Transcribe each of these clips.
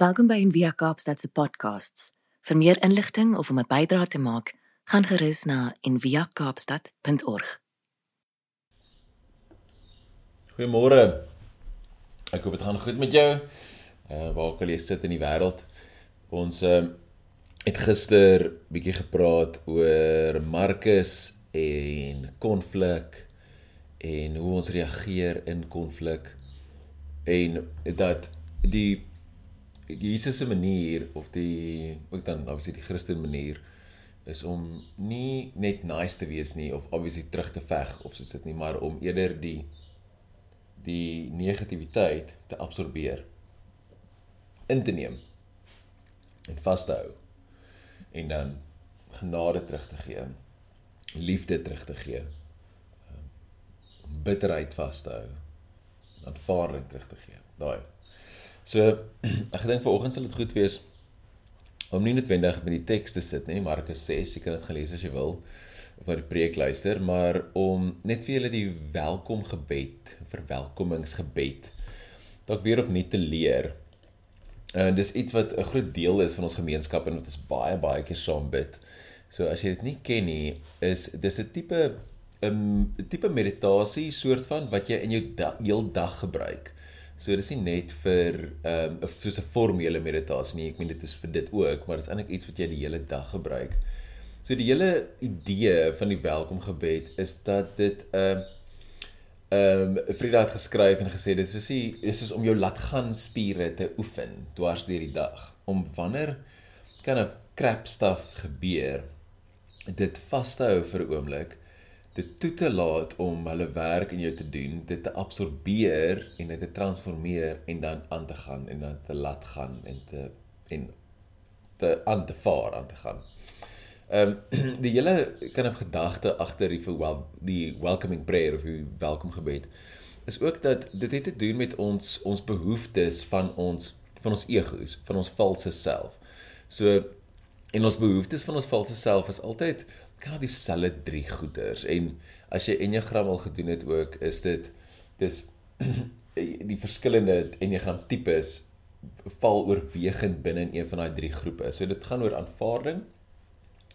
Welkom by Envia Kaapstad se podcasts. Vir meer inligting of om 'n bydrae te maak, gaan gerus na enviakaapstad.org. Goeiemôre. Ek hoop dit gaan goed met jou. Uh waar ook al jy sit in die wêreld. Ons uh het gister bietjie gepraat oor Markus en konflik en hoe ons reageer in konflik en dat die Jesus se manier of die ook dan obviously die Christen manier is om nie net nice te wees nie of obviously terug te veg of soos dit nie maar om eerder die die negativiteit te absorbeer in te neem en vas te hou en dan genade terug te gee liefde terug te gee um, bitterheid vas te hou aanvaarding terug te gee. Daai So ek dink vanoggend sal dit goed wees om nie noodwendig met die teks te sit nie, Markus 6, jy kan dit gelees as jy wil of na die preek luister, maar om net vir julle die welkom gebed, verwelkomingsgebed dalk weer opnuut te leer. En dis iets wat 'n groot deel is van ons gemeenskap en wat ons baie baie keer saam bid. So as jy dit nie ken nie, is dis 'n tipe 'n tipe meditasie soort van wat jy in jou da heel dag gebruik. So dis nie net vir ehm um, soos 'n formele meditasie nie. Ek meen dit is vir dit ook, maar dit is eintlik iets wat jy die hele dag gebruik. So die hele idee van die welkomgebed is dat dit 'n uh, ehm um, Frida het geskryf en gesê dit is soos dis soos om jou laat gaan spiere te oefen dwars deur die dag om wanneer kind of crap stuff gebeur dit vas te hou vir 'n oomblik dit toe te laat om hulle werk in jou te doen, dit te absorbeer en dit te transformeer en dan aan te gaan en dan te laat gaan en te en te aan te vaar aan te gaan. Ehm um, die hele kind of gedagte agter die wel die welcoming prayer of die welkom gebed is ook dat dit het te doen met ons ons behoeftes van ons van ons egos, van ons valse self. So en ons behoeftes van ons valse self is altyd kan dit dieselfde drie goeders en as jy enneagram al gedoen het ook is dit dis die verskillende enneagram tipes val oorwegend binne in een van daai drie groepe. So dit gaan oor aanvaarding.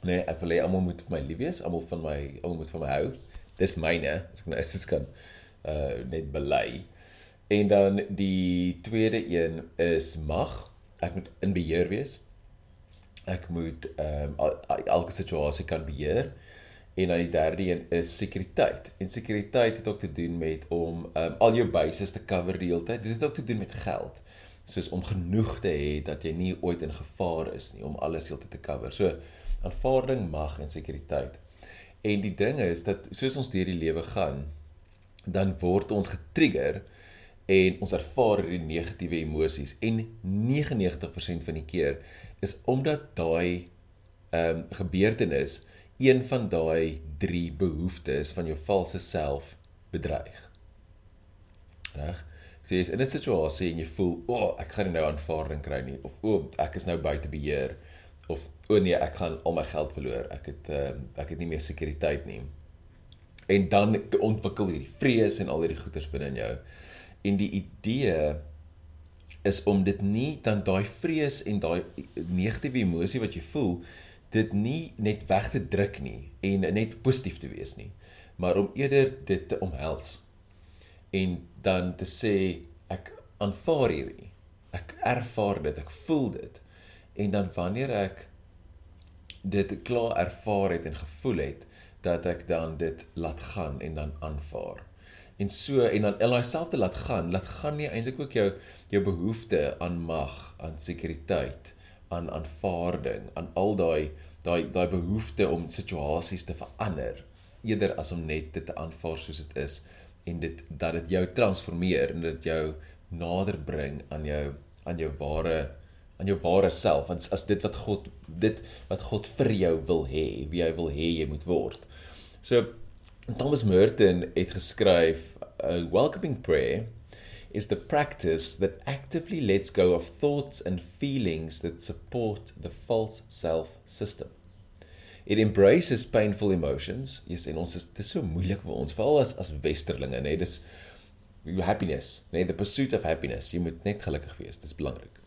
Nee, ek wil hê almal moet vir my lief wees, almal van my almal moet van my hou. Dis myne, as ek nou eens kan uh net bely. En dan die tweede een is mag. Ek moet in beheer wees ek moet ehm um, elke situasie kan beheer en dan die derde een is sekuriteit. En sekuriteit het ook te doen met om ehm um, al jou bases te cover die hele tyd. Dit het ook te doen met geld. Soos om genoeg te hê dat jy nie ooit in gevaar is nie om alles heeltyd te cover. So aanvaarding, mag en sekuriteit. En die ding is dat soos ons deur die lewe gaan, dan word ons getrigger en ons ervaar hierdie negatiewe emosies en 99% van die keer is omdat daai ehm um, gebeurtenis een van daai drie behoeftes van jou valse self bedreig. Reg? So jy is in 'n situasie en jy voel, "O, oh, ek gaan nou aanvaarding kry nie" of "O, oh, ek is nou buite beheer" of "O oh, nee, ek gaan al my geld verloor. Ek het ehm um, ek het nie meer sekuriteit nie." En dan ontwikkel hierdie vrees en al hierdie goeters binne in jou en die idee is om dit nie dan daai vrees en daai negatiewe emosie wat jy voel dit nie net weg te druk nie en net positief te wees nie maar om eerder dit te omhels en dan te sê ek aanvaar hierdie. Ek ervaar dit. Ek voel dit. En dan wanneer ek dit klaar ervaar het en gevoel het dat ek dan dit laat gaan en dan aanvaar en so en dan in daai selfde laat gaan, laat gaan nie eintlik ook jou jou behoefte aan mag, aan sekuriteit, aan aanvaarding, aan al daai daai daai behoefte om situasies te verander eerder as om net dit te aanvaar soos dit is en dit dat dit jou transformeer en dit jou nader bring aan jou aan jou ware aan jou ware self want as dit wat God dit wat God vir jou wil hê wie hy wil hê jy moet word. So Thomas Merton het geskryf a welcoming prayer is the practice that actively lets go of thoughts and feelings that support the false self system. It embraces painful emotions. Yes, en ons is dit is so moeilik vir ons veral as as westerlinge, nê? Nee, dis your happiness, nê? Nee, the pursuit of happiness. Jy moet net gelukkig wees. Dis belangrik.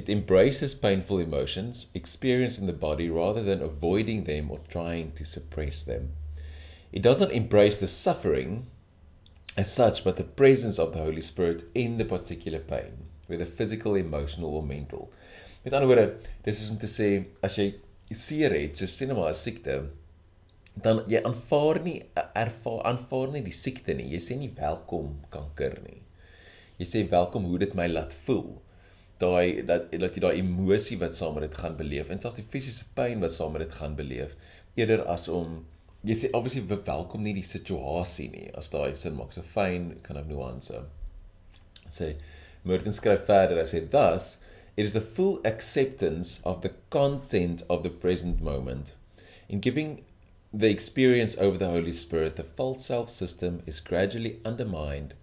It embraces painful emotions experienced in the body rather than avoiding them or trying to suppress them. It does not embrace the suffering as such, but the presence of the Holy Spirit in the particular pain, whether physical, emotional, or mental. Met ander woorde, dis is om te sê as jy seer het, so sien maar 'n siekte, dan jy aanvaar nie ervaar aanvaar nie die siekte nie. Jy sê nie welkom kanker nie. Jy sê welkom hoe dit my laat voel. Daai dat dat jy daai emosie wat saam met dit gaan beleef en selfs die fisiese pyn wat saam met dit gaan beleef eerder as om jy sê obviously welkom nie die situasie nie as daai sin maak so fyn kan have nuance. Sê Merton skryf verder hy thus it is the full acceptance of the content of the present moment in giving the experience over the Holy Spirit, the false self system is gradually undermined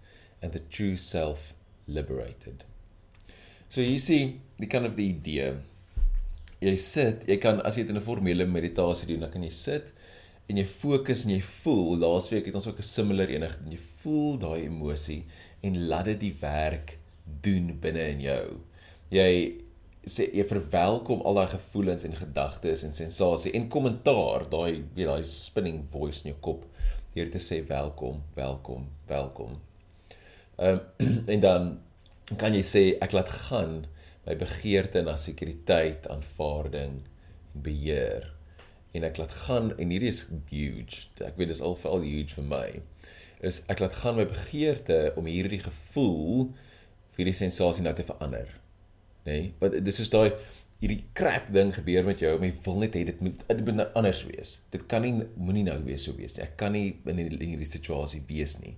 and the true self liberated. So you see the kind of the idea. Jy sit, jy kan as jy dit in 'n formele meditasie doen, dan kan jy sit en jy fokus en jy voel. Laasweek het ons ook 'n similar enig en jy voel daai emosie en laat dit die werk doen binne in jou. Jy sê jy verwelkom al daai gevoelens en gedagtes en sensasie en kommentaar, daai weet daai spinning voice in jou kop deur te sê welkom, welkom, welkom. Um, en dan kan jy sê ek laat gaan my begeerte na sekuriteit, aanvaarding beheer en ek laat gaan en hierdie is huge. Ek weet dis al veral huge vir my. Is ek laat gaan my begeerte om hierdie gevoel hierdie sensasie nou te verander nê? Nee? Want dis is daai hierdie crap ding gebeur met jou, maar jy wil net hê dit moet dit moet nou anders wees. Dit kan nie moenie nou weer so wees nie. Ek kan nie in hierdie situasie wees nie.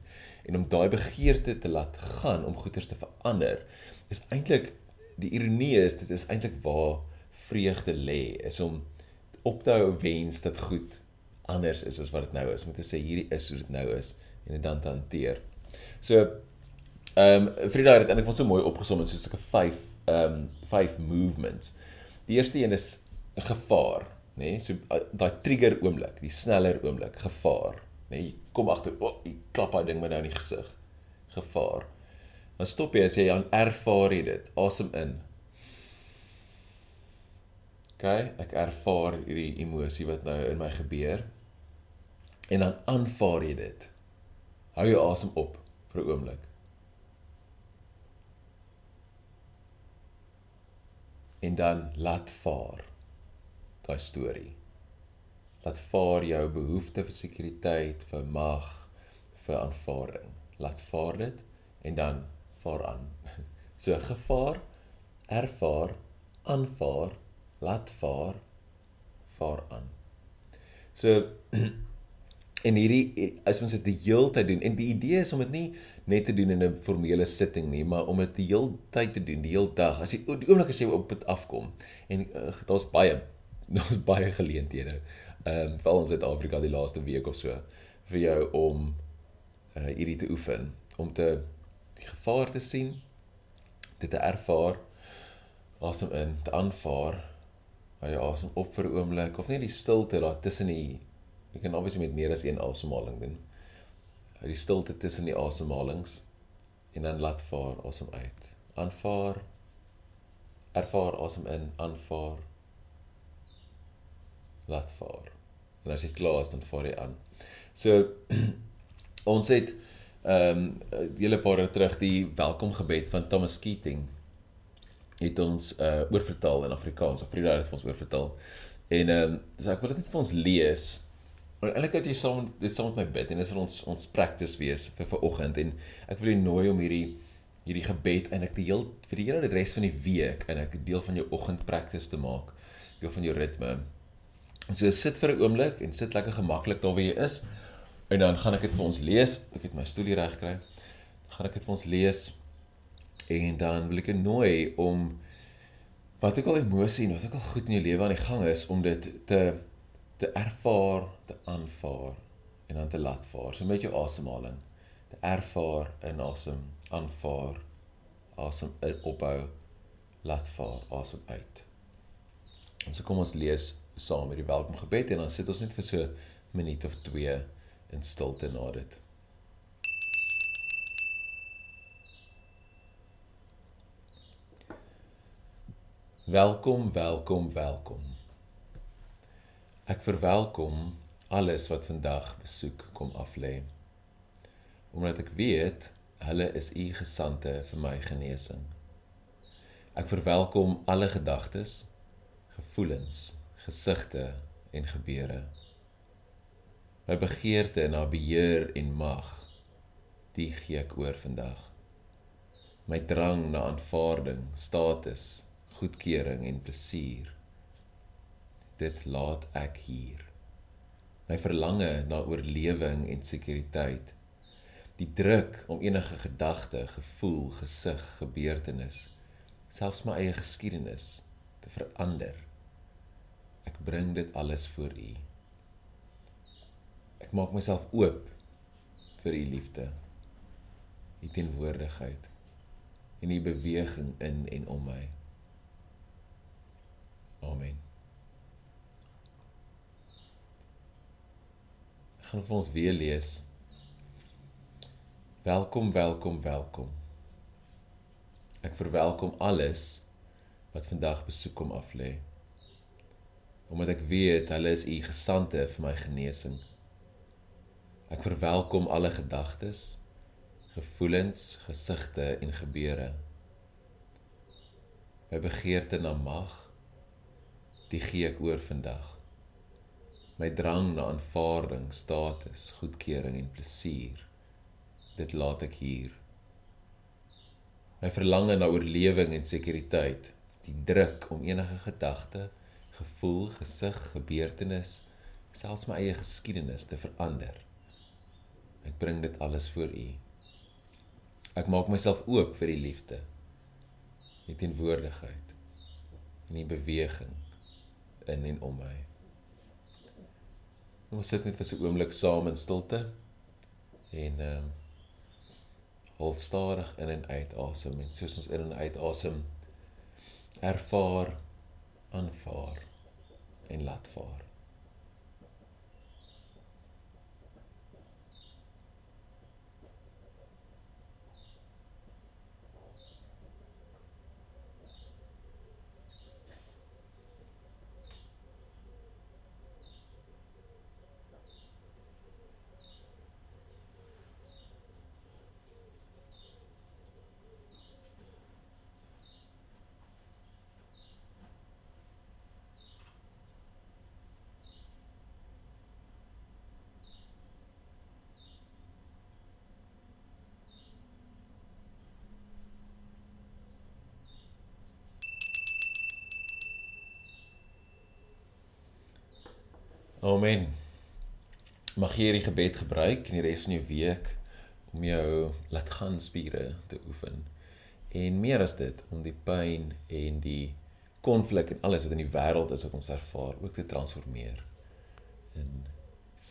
En om daai begeerte te laat gaan om goeders te verander, is eintlik die ironie is dit is eintlik waar vreugde lê, is om op te hou wens dat goed anders is as wat dit nou is. Om te sê hierdie is hoe dit nou is en dit dan te hanteer. So ehm um, Frida het dit eintlik so mooi opgesom in so 'n stukkie 5 um vyf movements. Die eerste een is gevaar, nê? Nee? So daai trigger oomblik, die sneller oomblik, gevaar, nê? Nee? Kom agter, o, oh, jy klap daai ding met nou in die gesig. Gevaar. Dan stop jy as jy aan ervaar jy dit. Asem in. OK, ek ervaar hierdie emosie wat nou in my gebeur. En dan aanvaar jy dit. Hou jou asem op vir 'n oomblik. en dan laat vaar daai storie. Laat vaar jou behoefte vir sekuriteit, vir mag, vir aanvaarding. Laat vaar dit en dan vaar aan. So gevaar, ervaar, aanvaar, laat vaar, vaar aan. So En hierdie as ons dit die hele tyd doen en die idee is om dit nie net te doen in 'n formele sitting nie, maar om dit die hele tyd te doen, die hele dag. As jy die oomblik as jy op dit afkom en uh, daar's baie daar's baie geleenthede. Ehm um, veral in Suid-Afrika die laaste week of so vir jou om uh hierdie te oefen, om te die gevaar te sien, dit te ervaar, asem in, te aanvaar, hy asem op vir 'n oomblik of net die stilte daar tussen die Jy kan obviously met meer as een asemhaling doen. Die stilte tussen die asemhalings en dan laat vaar asem uit. Aanvaar. Ervaar asem in, aanvaar. Laat vaar. En as jy klaar is, dan vaar jy aan. So ons het ehm um, die hele paar jaar terug die welkomgebed van Thomas Keating het ons uh oorvertaal in Afrikaans. Of Frida het vir ons oorvertaal. En ehm um, so ek wil dit net vir ons lees Maar eintlik het jy saam dit saam met my bid en dit is vir ons ons practice wees vir vanoggend en ek wil jou nooi om hierdie hierdie gebed en ek die heel vir die hele res van die week en ek deel van jou oggend practice te maak, deel van jou ritme. En so sit vir 'n oomblik en sit lekker gemaklik daar waar jy is en dan gaan ek dit vir ons lees. Ek het my stoel hier reg kry. Gaan ek dit vir ons lees en dan wil ek jou nooi om wat ook al emosie en wat ook al goed in jou lewe aan die gang is om dit te te ervaar, te aanvaar en dan te laat vaar. So met jou asemhaling, te ervaar in asem, aanvaar, asem in ophou, laat vaar, asem uit. En so kom ons lees saam met die welkomgebed en dan sit ons net vir so 'n minuut of 2 in stilte na dit. Welkom, welkom, welkom. Ek verwelkom alles wat vandag besoek kom aflê. Omdat ek weet hulle is u gesande vir my genesing. Ek verwelkom alle gedagtes, gevoelens, gesigte en gebeure. My begeerte na beheer en mag, die gee ek oor vandag. My drang na aanvaarding, status, goedkeuring en plesier, dit laat ek hier. My verlange na oorlewing en sekuriteit, die druk om enige gedagte, gevoel, gesig, gebeurtenis, selfs my eie geskiedenis te verander. Ek bring dit alles voor U. Ek maak myself oop vir U liefde, U teenwoordigheid en U beweging in en om my. Amen. Gaan vir ons weer lees. Welkom, welkom, welkom. Ek verwelkom alles wat vandag besoek kom aflê. Omdat ek weet hulle is u gesande vir my genesing. Ek verwelkom alle gedagtes, gevoelens, gesigte en gebeure. My begeerte na mag, die gee ek oor vandag. My drang na aanvaarding, status, goedkeuring en plesier, dit laat ek hier my verlange na oorlewing en sekuriteit, die druk om enige gedagte, gevoel, gesig, gebeurtenis, selfs my eie geskiedenis te verander. Ek bring dit alles voor U. Ek maak myself oop vir die liefde, die teenwoordigheid en die beweging in en om my. Ons sit net vir so 'n oomblik saam in stilte en ehm um, Hou stadig in en uit asem en soos ons in en uit asem ervaar, aanvaar en laat vaar. Amen. Mag jy hierdie gebed gebruik in die res van jou week om jou laat gaan spiere te oefen. En meer as dit, om die pyn en die konflik en alles wat in die wêreld is wat ons ervaar, ook te transformeer in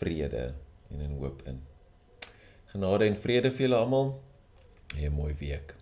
vrede en in hoop in. Genade en vrede vir julle almal. 'n Mooi week.